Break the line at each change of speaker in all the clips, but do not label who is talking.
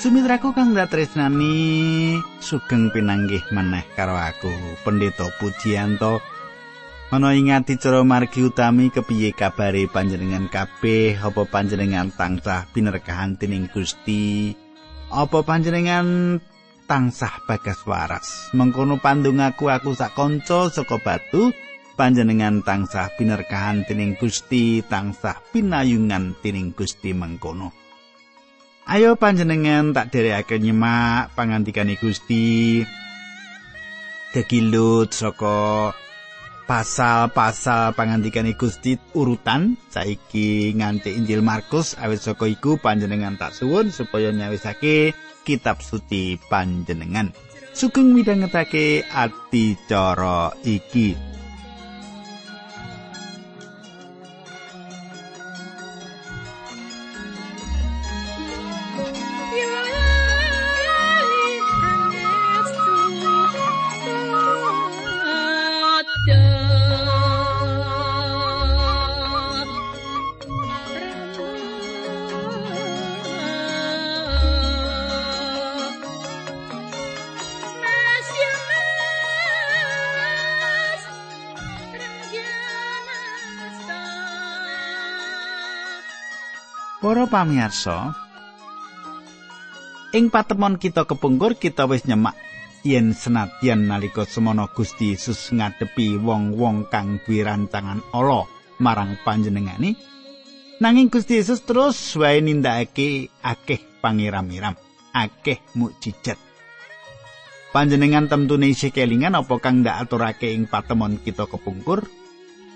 Sumitraku kang datresnani sugeng pinanggih meneh karo aku Pendeta Pujianto. Ana ing ati cara margi utami kepiye kabare panjenengan kabeh apa panjenengan tansah pinerkahan tining Gusti? Apa panjenengan tansah bagas waras? Mengkono pandungaku aku sak kanca saka batu panjenengan tansah pinerkahan tining Gusti tansah pinayungan tining Gusti mengkono Ayo panjenengan tak derekake nyemak pangandikane Gusti. Degilut saka pasal-pasal pangandikane Gusti urutan saiki nganti Injil Markus awit saka iku panjenengan tak suwun supaya nyawisake kitab suci panjenengan. Sugeng midhangetake ati cara iki. Para pamirsa, ing patemon kita kepungkur kita wis nyemak yen senadyan nalika semono Gusti Yesus ngadepi wong-wong kang duwe rancangan ala marang panjenengani, nanging Gusti Yesus terus wae nindakake akeh pangiram-iram, akeh mukjizat. Panjenengan temtune isih kelingan apa kang ndak aturake ing patemon kita kepungkur?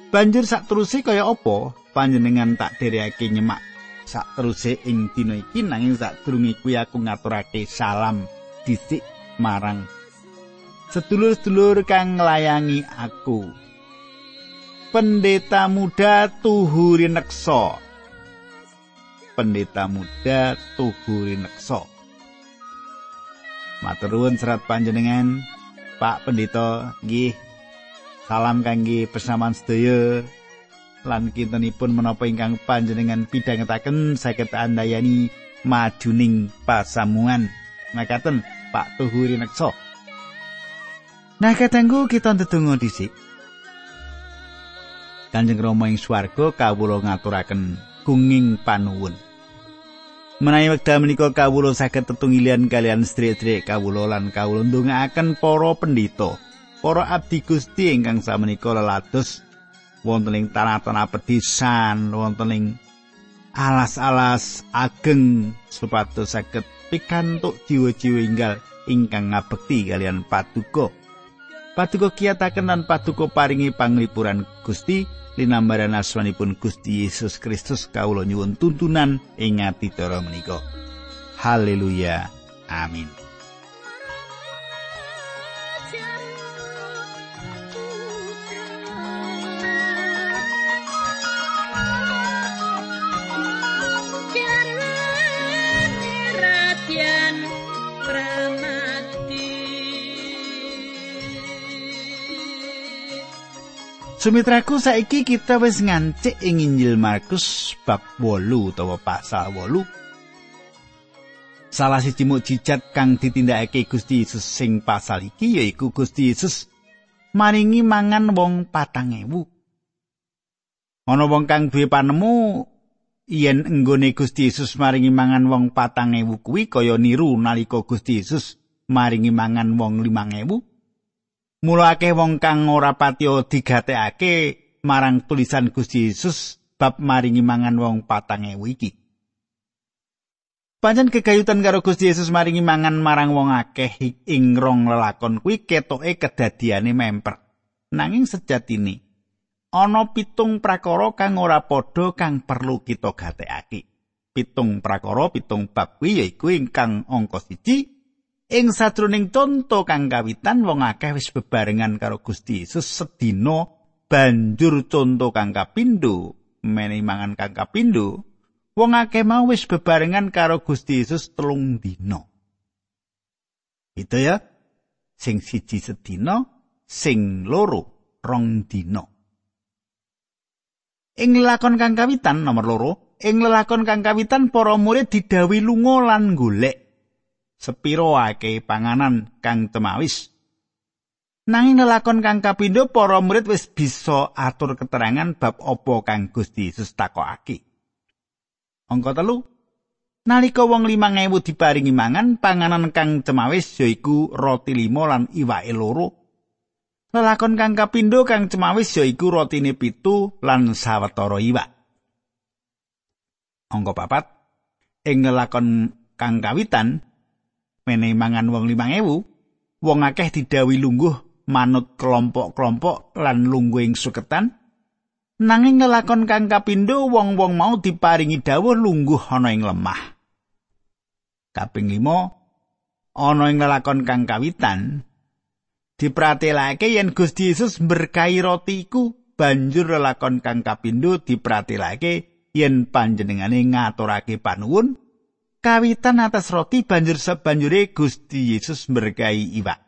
Banjur sak kaya apa panjenengan tak dereake nyemak sak teruse ing dina iki nanging sadurunge kuwi aku ngaturake salam dhisik marang sedulur-sedulur kang nglayangi aku. Pendeta muda tuhuri nekso pendeta muda tuhuri nekso maturun serat panjenengan Pak Pendeta nggih. Salam kangge persamaan sedaya lan kintenipun menapa ingkang panjenengan pidhangetaken saged andayani majuning pasamuan. Makaten Pak Tuhuri Nekso. Nah katanggu kita ndedonga dhisik. Kanjeng Rama ing swarga kawula ngaturaken kunging panuwun. Menawi wekdal menika kawula saged tetungilian kalian sedherek-sedherek kawula lan kawula ndongaaken para pendhita, para abdi Gusti ingkang samenika lelados wonten ing tanah-tanah pedisan, wonten ing alas-alas ageng supados saged pikantuk jiwa-jiwa inggal ingkang ngabekti kalian paduka. Paduka kiyataken lan paduka paringi panglipuran Gusti linambaran asmanipun Gusti Yesus Kristus kawula nyuwun tuntunan ing ati menika. Haleluya. Amin. Sumitraku saiki kita wis ngancik ing Injil Markus bab 8 utawa pasal 8. Salah siji mukjizat kang ditindakake Gusti Yesus sing pasal iki yaiku Gusti Yesus maringi mangan wong patang ewu. Ana wong kang duwe panemu yen enggone Gusti Yesus maringi mangan wong patang ewu kuwi kaya niru nalika Gusti Yesus maringi mangan wong limang ewu. Mula akeh wong kang ora patio digatekake marang tulisan Gusti Yesus bab maringi mangan wong patang ewu iki. Pancen kegayutan karo Gusti Yesus maringi mangan marang wong akeh ing rong lelakon kuwi ketoke kedadiane memper. Nanging sejatine ana pitung prakara kang ora padha kang perlu kita gatekake. Pitung prakara, pitung bab kuwi yaiku ingkang angka siji Ing sajroning conto kang kawitan wong akeh wis bebarengan karo Gusti Yesus sedina banjur conto kang kapindho menehi mangan kang kapindho wong akeh mau wis bebarengan karo Gusti Yesus telung dina. Itu ya sing siji sedina sing loro rong dina. Ing lakon kang kawitan nomor loro, ing lelakon kang kawitan para murid didhawuhi lunga lan golek sepiro akeh panganan kang temawis. Nanging lelakon kang kapindho para murid wis bisa atur keterangan bab apa kang Gusti Yesus takokake. Angka telu Nalika wong 5000 diparingi mangan, panganan kang cemawis yaiku roti limo lan iwake loro. Lelakon kang kapindho kang cemawis yaiku rotine pitu lan sawetara iwak. Angka papat ing lelakon kang kawitan menehi mangan wong 5000, wong akeh didhawuhi lungguh manut kelompok-kelompok lan lungguh ing suketan. Nanging ngelakon kang kapindho wong-wong mau diparingi dawuh lungguh ana ing lemah. Kaping 5 ana ing lelakon kang kawitan dipratelake yen Gusti Yesus berkahi roti iku banjur lelakon kang kapindho dipratelake yen panjenengane ngaturake panuwun kawitan atas roti banjur sabanjure Gusti Yesus berkahi iwak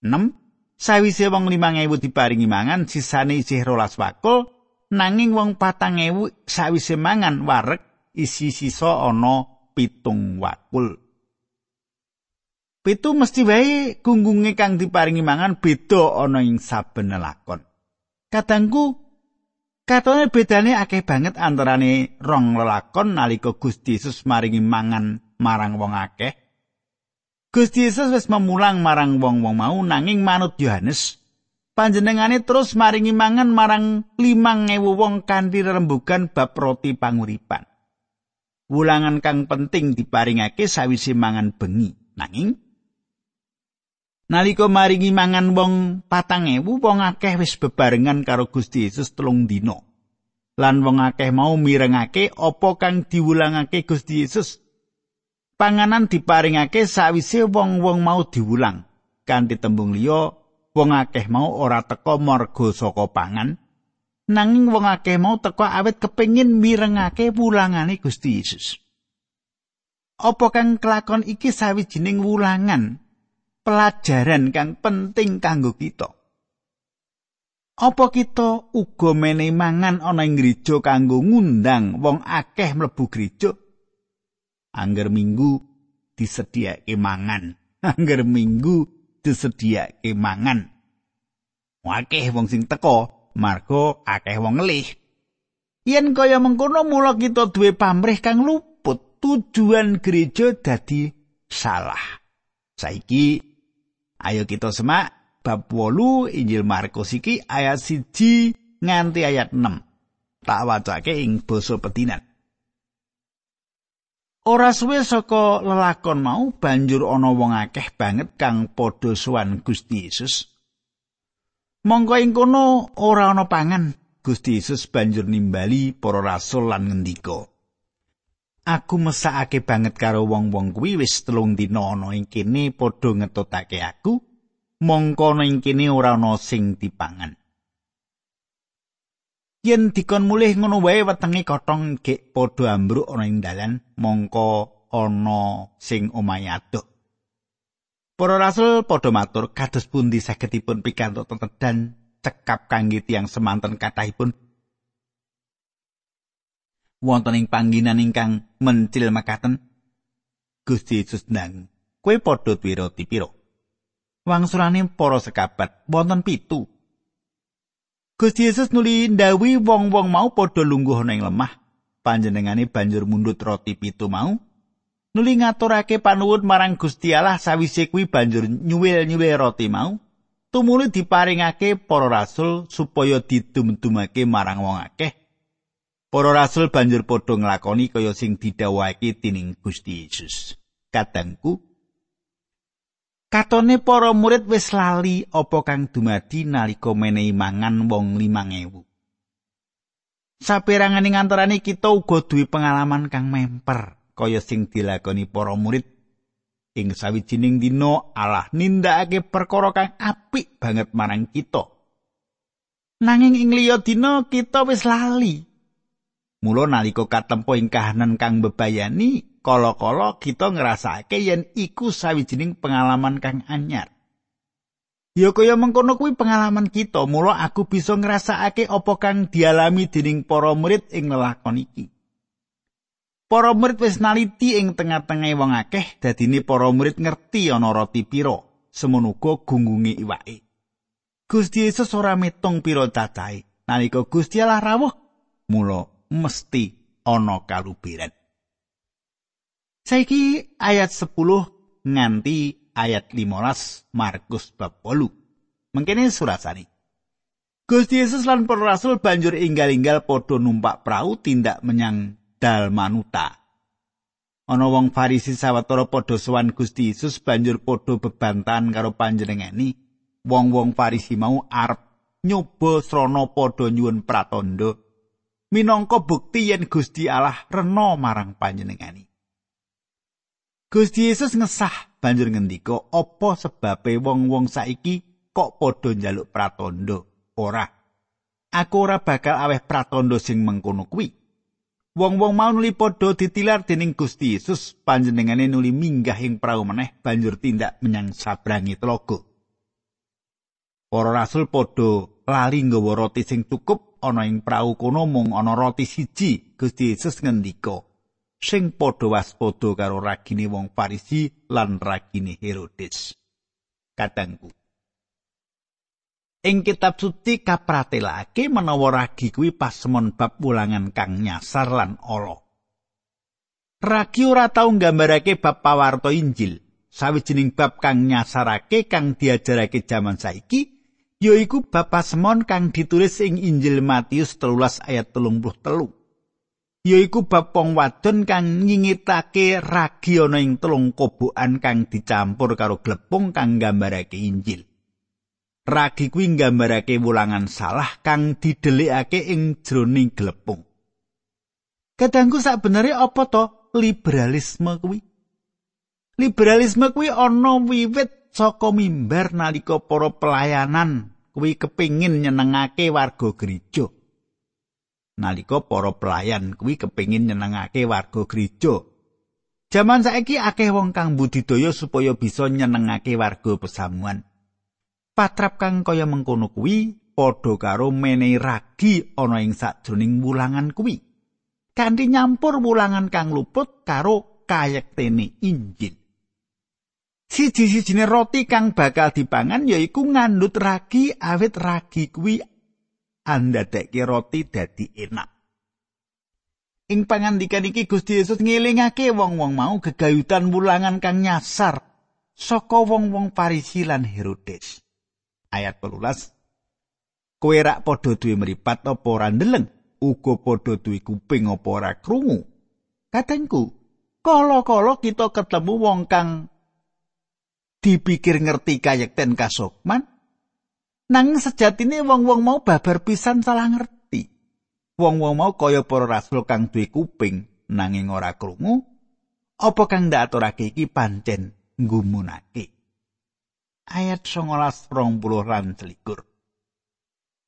6 Sawise wong 5000 diparingi mangan sisane isih rolas wakul nanging wong patang ewu sawise mangan wareg isi sisa ana pitung wakul. Pitu mesti wae gunggunge kang diparingi mangan beda ana ing saben lakon. Kadangku katone bedane akeh banget antarane rong lelakon nalika Gusti Yesus maringi mangan marang wong akeh. Gusti Yesus wis memulang marang wong-wong mau nanging manut Yohanes panjenengane terus maringi mangan marang limang ewu wong kanthi rembugan bab roti panguripan. wulangan kang penting diparingake sawise mangan bengi. Nanging nalika maringi mangan wong patang ewu wong akeh wis bebarengan karo Gusti Yesus telung dina. Lan wong akeh mau mirengake apa kang diwulangake Gusti Yesus. Panganan diparingake sawise wong-wong mau diwulang. Kanthi tembung liya, wong akeh mau ora teka marga saka pangan, nanging wong akeh mau teko awet kepengin mirengake wulangane Gusti Yesus. Apa kang kelakon iki sawijining wulangan pelajaran kang penting kanggo kita. Apa kita uga menehi mangan ana ing gereja kanggo ngundang wong akeh mlebu gereja? Angger minggu disediake mangan. Angger minggu disediake mangan. Wakeh wong sing teko marga akeh wong ngelih. Yen kaya mengkono mula kita duwe pamrih kang luput tujuan gereja dadi salah. Saiki ayo kita semak bab 8 Injil Markus iki ayat 1 nganti ayat 6. Tak wacake ing basa petinan. Ora suwe saka lelakon mau banjur ana wong akeh banget kang padha sowan Gusti Yesus. Mongko ing kono ora ana pangan. Gusti Yesus banjur nimbali para rasul lan ngendika. Aku mesakake banget karo wong-wong kuwi wis telung dina ana ing kene padha ngetutake aku. Mongko ana ing kene ora ana sing dipangan. Yen dikon mulih ngono wae wetenge kotong gek padha ambruk ana ing dalan, mongko ana sing adoh. Para rasul padha matur kados pundi sagedipun pikantuk tetedan cekap kangge tiyang semanten kathahipun wonten ing pangginan ingkang mencil makaten Gusti Yesus nang kowe padha pira wangsulane para sekabat wonten pitu? Gusti Yesus nuli ndawi wong-wong mau padha lungguh ana ing lemah. Panjenengane banjur mundut roti pitu mau. Nuli ngaturake panuwun marang Gusti Allah sawise kuwi banjur nyuwil-nyuwil roti mau. Tumuli diparingake para rasul supaya didum-dumake marang wong akeh para rasul banjur padha nglakoni kaya sing didhawuhake tining Gusti Yesus. Kadangku katone para murid wis lali apa kang dumadi nalika menehi mangan wong 5000 Saperangan ing antarané kita uga duwe pengalaman kang memper kaya sing dilakoni para murid. Ing sawijining dina Allah nindakake perkara kang apik banget marang kita. Nanging ing liya dina kita wis lali mula nalika katempo ing kahanan kang bebayani kala-kala kita ngrasake yen iku sawijining pengalaman kang anyar Ya kaya mengkono kuwi pengalaman kita, mula aku bisa ngrasakake apa kang dialami dening para murid ing lelakon iki. Para murid wis naliti ing tengah-tengah wong akeh, dadine para murid ngerti ana roti pira, semono gunggunge iwake. Gusti Yesus ora metung pira cacahe. Nalika Gusti Allah rawuh, mula mesti ana kalubiran. Saiki ayat 10 nganti ayat 15 Markus bab 8. Mengkene surasane. Gusti Yesus lan para rasul banjur inggal-inggal padha numpak prau tindak menyang Dalmanuta. Ana wong Farisi sawetara padha sowan Gusti Yesus banjur padha bebantan karo panjenengani. Wong-wong Farisi mau arep nyoba srana padha nyuwun pratandha minangka bukti yen Gusti Allah rena marang panjenengani. Gusti Yesus ngesah banjur ngendika, "Apa sebabe wong-wong saiki kok padha njaluk pratandha? Ora. Aku ora bakal aweh pratandha sing mengkono kuwi." Wong-wong mau nuli padha ditilar dening Gusti Yesus panjenengane nuli minggah ing prau meneh banjur tindak menyang sabrangi telaga. Para rasul padha lali nggawa roti sing cukup ana ing prau kono mung ana roti siji. Gusti Yesus ngendika, "Sing padha waspada karo ragine wong Farisi lan ragine Herodes." Katangku. Ing kitab suci kapratelake menawa ragi kuwi pasemon bab wulangan kang nyasar lan ala. Ragi ora tau nggambarake bab pawarto Injil, sawijining bab kang nyasarake kang diajarake jaman saiki yaiku bab pasemon kang ditulis ing Injil Matius 13 ayat 33. Yaiku wong wadon kang nyingitake ragi ana ing telung kobokan kang dicampur karo glepung kang nggambarake Injil. ragi kuwi nggambarake wulangan salah kang didelikake ing jroning glepung. Kadangku sak benere apa to liberalisme kuwi? Liberalisme kuwi ana wiwit saka mimbar nalika para pelayanan kuwi kepingin nyenengake warga gereja. Nalika para pelayan kuwi kepingin nyenengake warga gereja. Jaman saiki akeh wong kang budidaya supaya bisa nyenengake warga pesamuan. patrap kang kaya mengkono kuwi padha karo menehi ragi ana ing sajroning wulangan kuwi kanthi nyampur wulangan kang luput karo kayektene Injil siji-sijine roti kang bakal dipangan yaiku ngandut ragi awit ragi kuwi. Andadeke roti dadi enak. Ing pangandikan iki Gusti Yesus ngelingake wong-wong mau gegayutan wulangan kang nyasar saka wong-wong Farisi lan Herodes. Ayat 12 kowe rak padha duwe mripat apa ora ndeleng? Uga padha duwe kuping apa ora krungu? Katengku kala-kala kita ketemu wong kang dipikir ngerti kayekten kasukman nang sejatine wong-wong mau babar pisan salah ngerti wong-wong mau kaya para rasul kang duwe kuping nanging ora krungu apa kang ndak aturake iki pancen nggumunake ayat 19 lan selikur.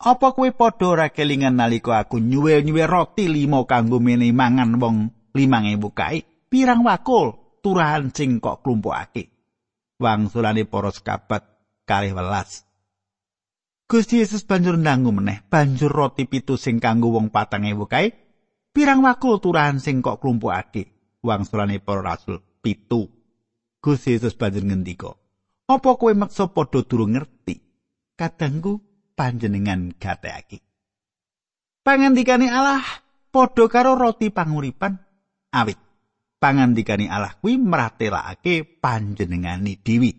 Apa kuwi padha ora kelingan nalika aku nyuwe-nyuwe roti limo kanggo mene mangan wong 5000 kae? Pirang wakul turahan sing kok klumpukake? Wangsulane para sekabat kalih welas. Gusti Yesus banjur ndangu meneh, banjur roti pitu sing kanggo wong 4000 kae? Pirang wakul turahan sing kok klumpukake? Wangsulane para rasul pitu. Gusti Yesus banjur ngendika, Apa kowe maksa padha durung ngerti? Kadangku panjenengan gateake. Pangandikane Allah padha karo roti panguripan awit. Pangandikane Allah kuwi mratelakake panjenengane dhewe.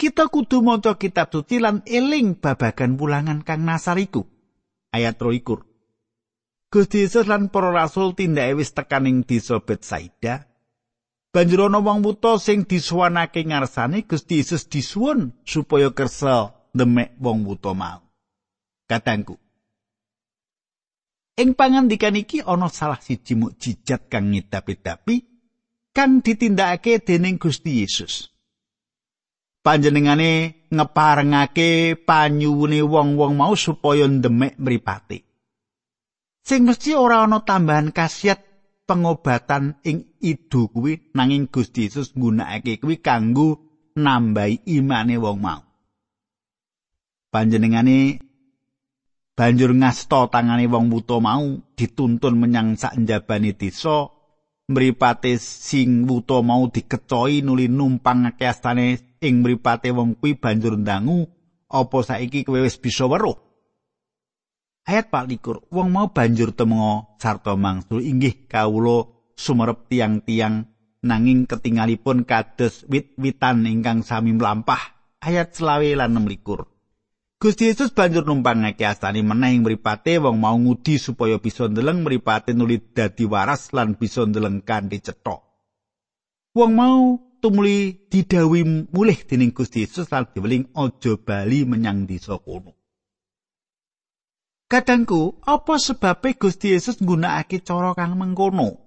Kita kudu maca kitab suci lan eling babagan wulangan kang nasariku. Ayat 23. Gusti Yesus lan para rasul tindake wis tekaning desa Betsaida Banjur ana wong buta sing disuwanake ngarsane Gusti Yesus disuwun supaya kersa demek wong buta mau. Katangku. Ing pangandikan iki ana salah siji mukjizat kang ngidapi-dapi kang ditindakake dening Gusti Yesus. Panjenengane ngeparengake panyuwune wong-wong mau supaya demek mripate. Sing mesti ora ana tambahan khasiat pengobatan ing idu kuwi nanging Gusti Yesus nggunakake kuwi kanggo nambahi imane wong mau. Panjenengane banjur ngasta tangane wong wuta mau dituntun menyang sak njabane desa mripate sing wuta mau dikecoki nuli numpang keastane ing mripate wong kuwi banjur ndangu apa saiki kowe wis bisa weruh? Ayat 24 wong mau banjur temengo sarta mangsul inggih kawula sumerep tiang-tiang nanging ketingalipun kados wit-witan ingkang sami mlampah. Ayat selawe lan 26 Gusti Yesus banjur numpang ngeke astani meneh mripate wong mau ngudi supaya bisa ndeleng mripate nuli dadi waras lan bisa ndeleng kanthi cetha. Wong mau tumuli didhawuhi mulih dening Gusti Yesus lan diweling aja bali menyang desa kono. Kadangku, apa sebabe Gusti Yesus nggunakake cara kang mengkono?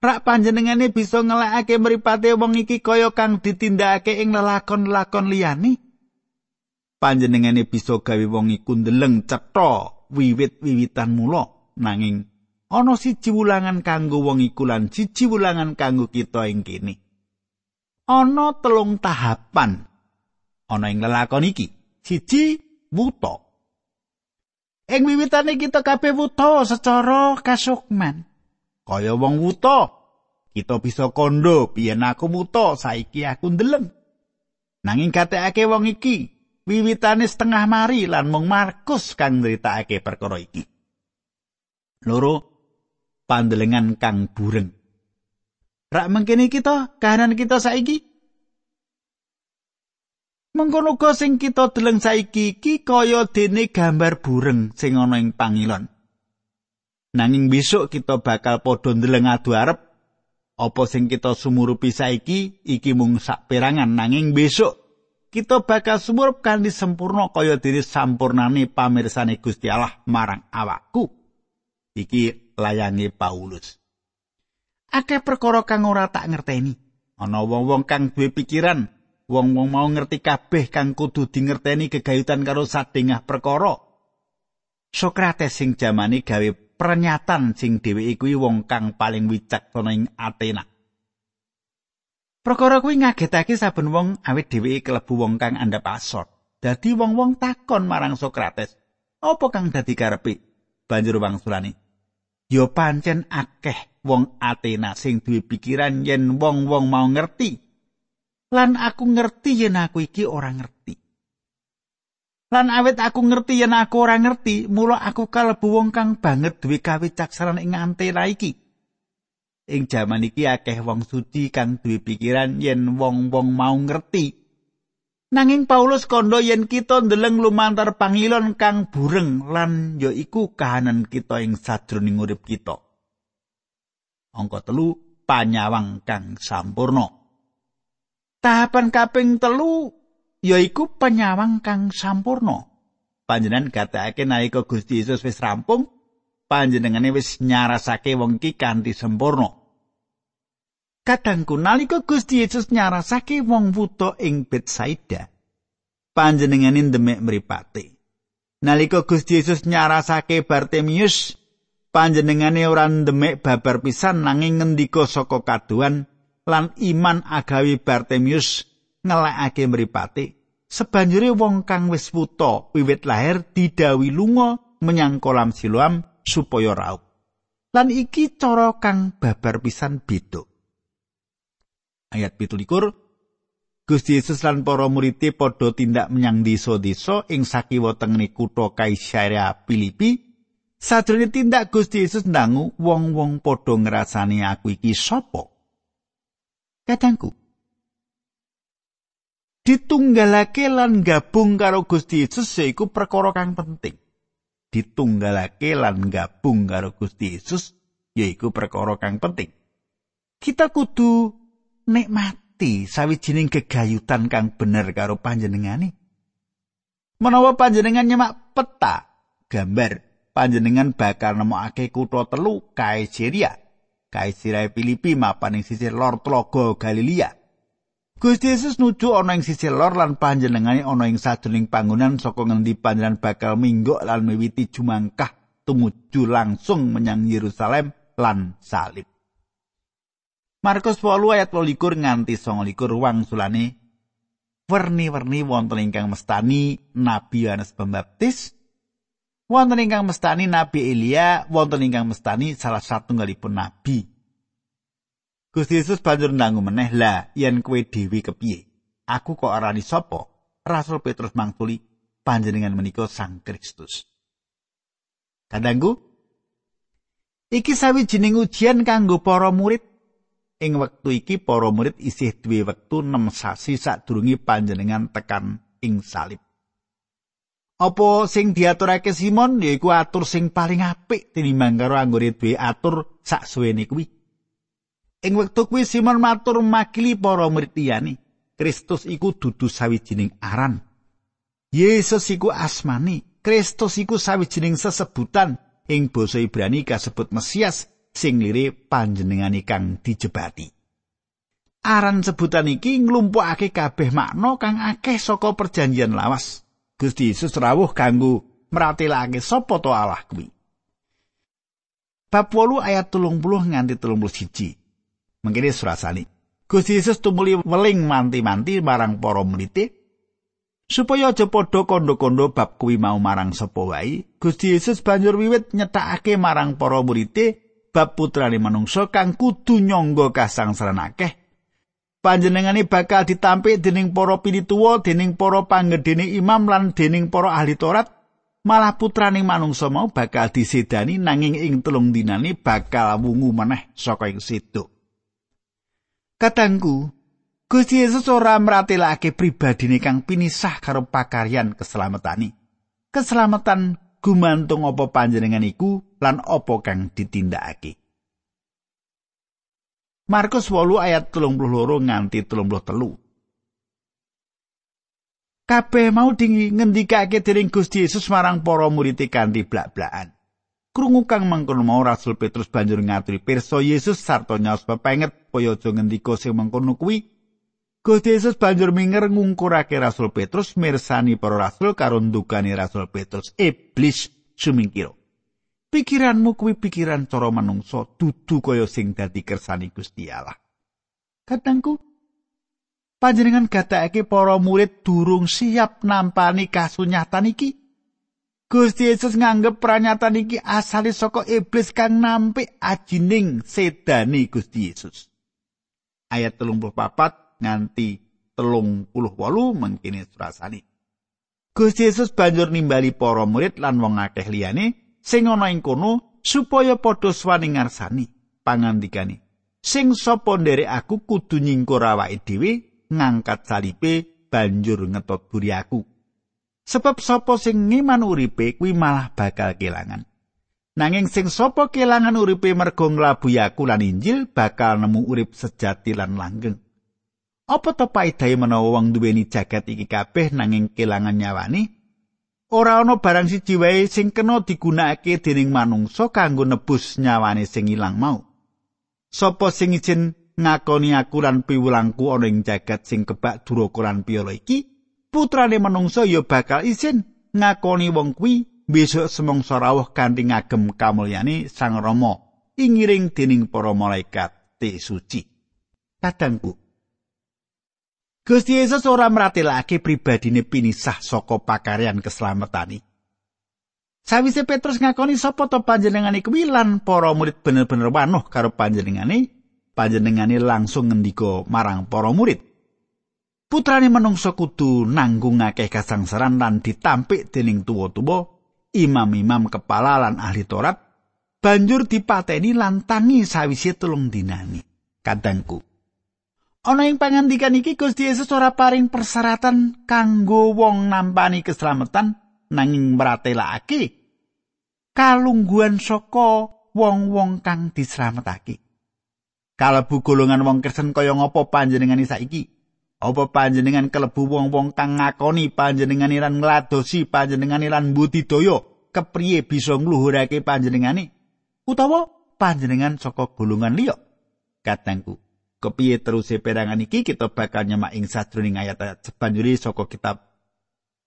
Rak panjenengane bisa ngelakake mripate wong iki kaya kang ditindakake ing lelakon-lelakon liyane? Panjenengane bisa gawe wong iku ndeleng cetha wiwit-wiwitan mula. Nanging ana siji wulangan kanggo wong iku lan siji wulangan kanggo kita ing kene. Ana telung tahapan. Ana ing lelakon iki siji wuta. Ing wiwitane kita kabeh wuta secara kasukman. Kaya wong wuta kita bisa kondo biyen aku wuta saiki aku ndeleng. Nanging katekake wong iki wiwitane setengah mari lan mung Markus kang nritakake perkara iki. Loro pandelengan kang bureng. Rak mengkene kita kahanan kita saiki Mengkono sing kita deleng saiki iki kaya dene gambar bureng sing ana ing pangilon. Nanging besok kita bakal padha ndeleng adu arep apa sing kita sumurupi saiki iki mung sak perangan nanging besok kita bakal sumurup kanthi sempurna kaya dene sampurnane pamirsane Gusti Allah marang awakku. Iki layange Paulus. Akeh perkara kang ora tak ngerteni. Ana wong-wong kang duwe pikiran, wong-wong mau ngerti kabeh kang kudu dingerteni gegayutan karo sadengah perkara. Sokrates sing jamane gawe pernyataan sing dheweke kuwi wong kang paling wicaksana ing Athena. Perkara kuwi ngagetake saben wong awit dheweke klebu wong kang andhap asor. Dadi wong-wong takon marang Sokrates, "Apa kang dadi karepe?" Banjur wangsulane, "Ya pancen akeh wong Athena sing duwe pikiran yen wong-wong mau ngerti. Lan aku ngerti yen aku iki ora ngerti. Lan awit aku ngerti yen aku ora ngerti, mula aku kalebu wong kang banget duwe kawicaksanan ing Athena iki." Ing jaman iki akeh wong suci kang duwe pikiran yen wong-wong mau ngerti. Nanging Paulus kondo yen kita ndeleng lumantar pangilon kang bureng lan ya iku kahanan kita ing sajroning urip kita. Angka telu panyawang kang sampurno. Tahapan kaping telu yaiku penyawang kang sampurno. Panjenengan gatekake nalika Gusti Yesus wis rampung, panjenengane wis nyarasake wong iki kanthi sempurna. Kadangku nalika Gusti Yesus nyarasake wong wuta ing Betsaida, panjenengane ndemek mripate. Nalika Gusti Yesus nyarasake Bartemius, panjenengane ora ndemek babar pisan nanging ngendika saka kaduan lan iman agawi Bartemius ngelekake mripate. Sebanjure wong kang wis wuta wiwit lahir didawi lunga menyang kolam Siloam supaya raup. Lan iki cara kang babar pisan beda. Ayat pitulikur Gusti Yesus lan para muridé padha tindak menyang desa-desa ing sakiwa tengene kutha Kaisarea Filipi. Sajroning tindak Gusti Yesus ndangu wong-wong padha ngrasani aku iki sapa? Katangku. Ditunggalake lan gabung karo Gusti Yesus yaiku perkara kang penting. Ditunggalake lan gabung karo Gusti Yesus yaiku perkara kang penting. Kita kudu nikmati sawijining gegayutan kang bener karo panjenengane. Menawa panjenengan nyemak peta gambar panjenengan bakal nemokake kutha telu Kaisarea. Kaisarea Filipi mapan ing sisih lor Tlaga Galilea. Gusti Yesus nuju ana ing sisih lor lan panjenengane ana ing sajroning panggonan saka ngendi panjenengan bakal minggok lan miwiti jumangkah tumuju langsung menyang Yerusalem lan salib. Markus 8 ayat 28 nganti 29 wangsulane werni-werni wonten ingkang mestani Nabi Yohanes Pembaptis wonten ingkang mestani Nabi Elia, wonten ingkang mestani salah satunggalipun nabi. Gusti Yesus banjur ndangu meneh, "Lah, yen kowe dhewe kepiye? Aku kok arani sapa?" Rasul Petrus mangtuli, "Panjenengan menika Sang Kristus." Kadangku, iki sawijining ujian kanggo para murid ing wektu iki para murid isih duwe wektu 6 sasi sadurunge panjenengan tekan ing salib. Apa sing diaturake Simon yaiku atur sing paling apik tinimbang karo anggone duwe atur saksuwene kuwi. Ing wektu kuwi Simon matur makili para murid liyane, Kristus iku dudu sawijining aran. Yesus iku asmani, Kristus iku sawijining sesebutan ing basa Ibrani kasebut Mesias sing lire panjenengane kang dijebati. Aran sebutan iki nglumpukake kabeh makna kang akeh saka perjanjian lawas. Gusti Yesus rawuh kanggo mratelake sapa to Allah kuwi. Bab 8 ayat 30 nganti 31. Mengkene surasane. Gusti Yesus tumuli weling manti-manti marang para murid supaya aja padha kandha-kandha bab kuwi mau marang sapa wae. Gusti Yesus banjur wiwit nyetakake marang para murid bab putrane manungsa kang kudu nyangga kasangsaran akeh. Panjenengane bakal ditampik dening para pinituwa, dening para panggedene imam lan dening para ahli Taurat. Malah putrane manungsa mau bakal disedani nanging ing telung dinane bakal wungu meneh saka ing situ. Katangku, Gusti Yesus ora mratelake pribadine kang pinisah karo pakaryan keselamatani. Keselamatan gumantung apa panjenengan iku lan apa kang ditindakake. Markus 8 ayat 32 nganti 33. Kabeh mau ngendikake dening Gusti Yesus marang para murid kanthi blak-blakan. Krungu kang mangkono mau Rasul Petrus banjur ngaturi pirsa Yesus sarta nyaos pepenget kaya aja ngendika sing mangkono kuwi. Gusti Yesus banjur minger ngungkurake Rasul Petrus mirsani para rasul karo ndukani Rasul Petrus iblis sumingkira. pikiranmu kuwi pikiran cara manungsa dudu kaya sing dadi kersani Gusti Allah. Kadangku panjenengan gatekake para murid durung siap nampani kasunyatan iki. Gusti Yesus nganggep pranyataan iki asale saka iblis kang nampik ajining sedani Gusti Yesus. Ayat 34 nganti telung puluh wolu mengkini surasani. Gusti Yesus banjur nimbali para murid lan wong akeh liyane sing ana ing kono supaya padha swaning ngarsani pangandikane sing sapa nderek aku kudu nyingkur awake dhewe ngangkat salipe banjur ngetot buri aku. Sebab sapa sing ngiman uripe kuwi malah bakal kelangan. Nanging sing sapa kelangan uripe mergo nglabuhi aku lan Injil bakal nemu urip sejati lan langgeng apa to paedahe menawa wong duweni jagat iki kabeh nanging kelangan nyawane ora ana barang siji wae sing kena digunakake dening manungsa kanggo nebus nyawane sing ilang mau. Sopo sing izin ngakoni aku lan piwulangku ana ing jagat sing kebak duraka lan piyala iki, putrane manungsa ya bakal izin ngakoni wong kuwi besok semongso rawuh kanthi ngagem kamulyane Sang Rama ingiring dening para malaikat te suci. Kadangku, Gusti Yesus ora mratelake pribadine pinisah saka pakaryan keslametani. Sawise Petrus ngakoni sapa to panjenengane kuwi lan para murid bener-bener wanuh karo panjenengane, panjenengane langsung ngendika marang para murid. Putrane manungsa kudu nanggung akeh kasangsaran lan ditampik dening tuwa-tuwa, imam-imam kepala lan ahli Taurat, banjur dipateni lan tangi sawise telung dinani. Kadangku, Ana ing pangandikan iki Gusti Yesus ora paring persyaratan kanggo wong nampani keselamatan nanging mratelakake kalungguhan saka wong-wong kang dislametake. Kalebu golongan wong Kristen kaya ngapa panjenengan saiki? Apa panjenengan kelebu wong-wong kang ngakoni panjenengan lan ngladosi panjenengan lan budidaya kepriye bisa ngluhurake panjenengane? Utawa panjenengan saka golongan liya? Katengku, kepiye teruse perangan iki? Kita bakal nyemak ing sajroning ayat-ayat sebanjuri saka kitab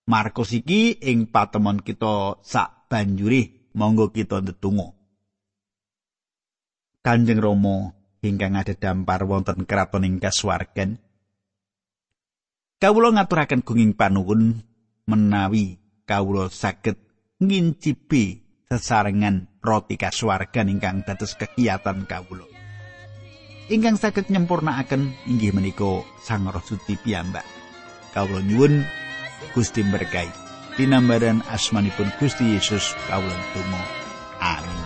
Markus iki ing patemon kita sak banjuri. Monggo kita ndedonga. Kanjeng Rama ingkang ada wonten kraton ing kasuwargan. Kawula ngaturaken gunging panuwun menawi kawula saged ngincipi sesarengan roti kasuwargan ingkang dados kegiatan kawula. Ingkang saged nyempurnakaken inggih menika Sang Roh Suci piyambak. Kawula nyuwun Gusti berkahi. Dinambaran asmanipun Gusti Yesus kawula tunggu. Amin.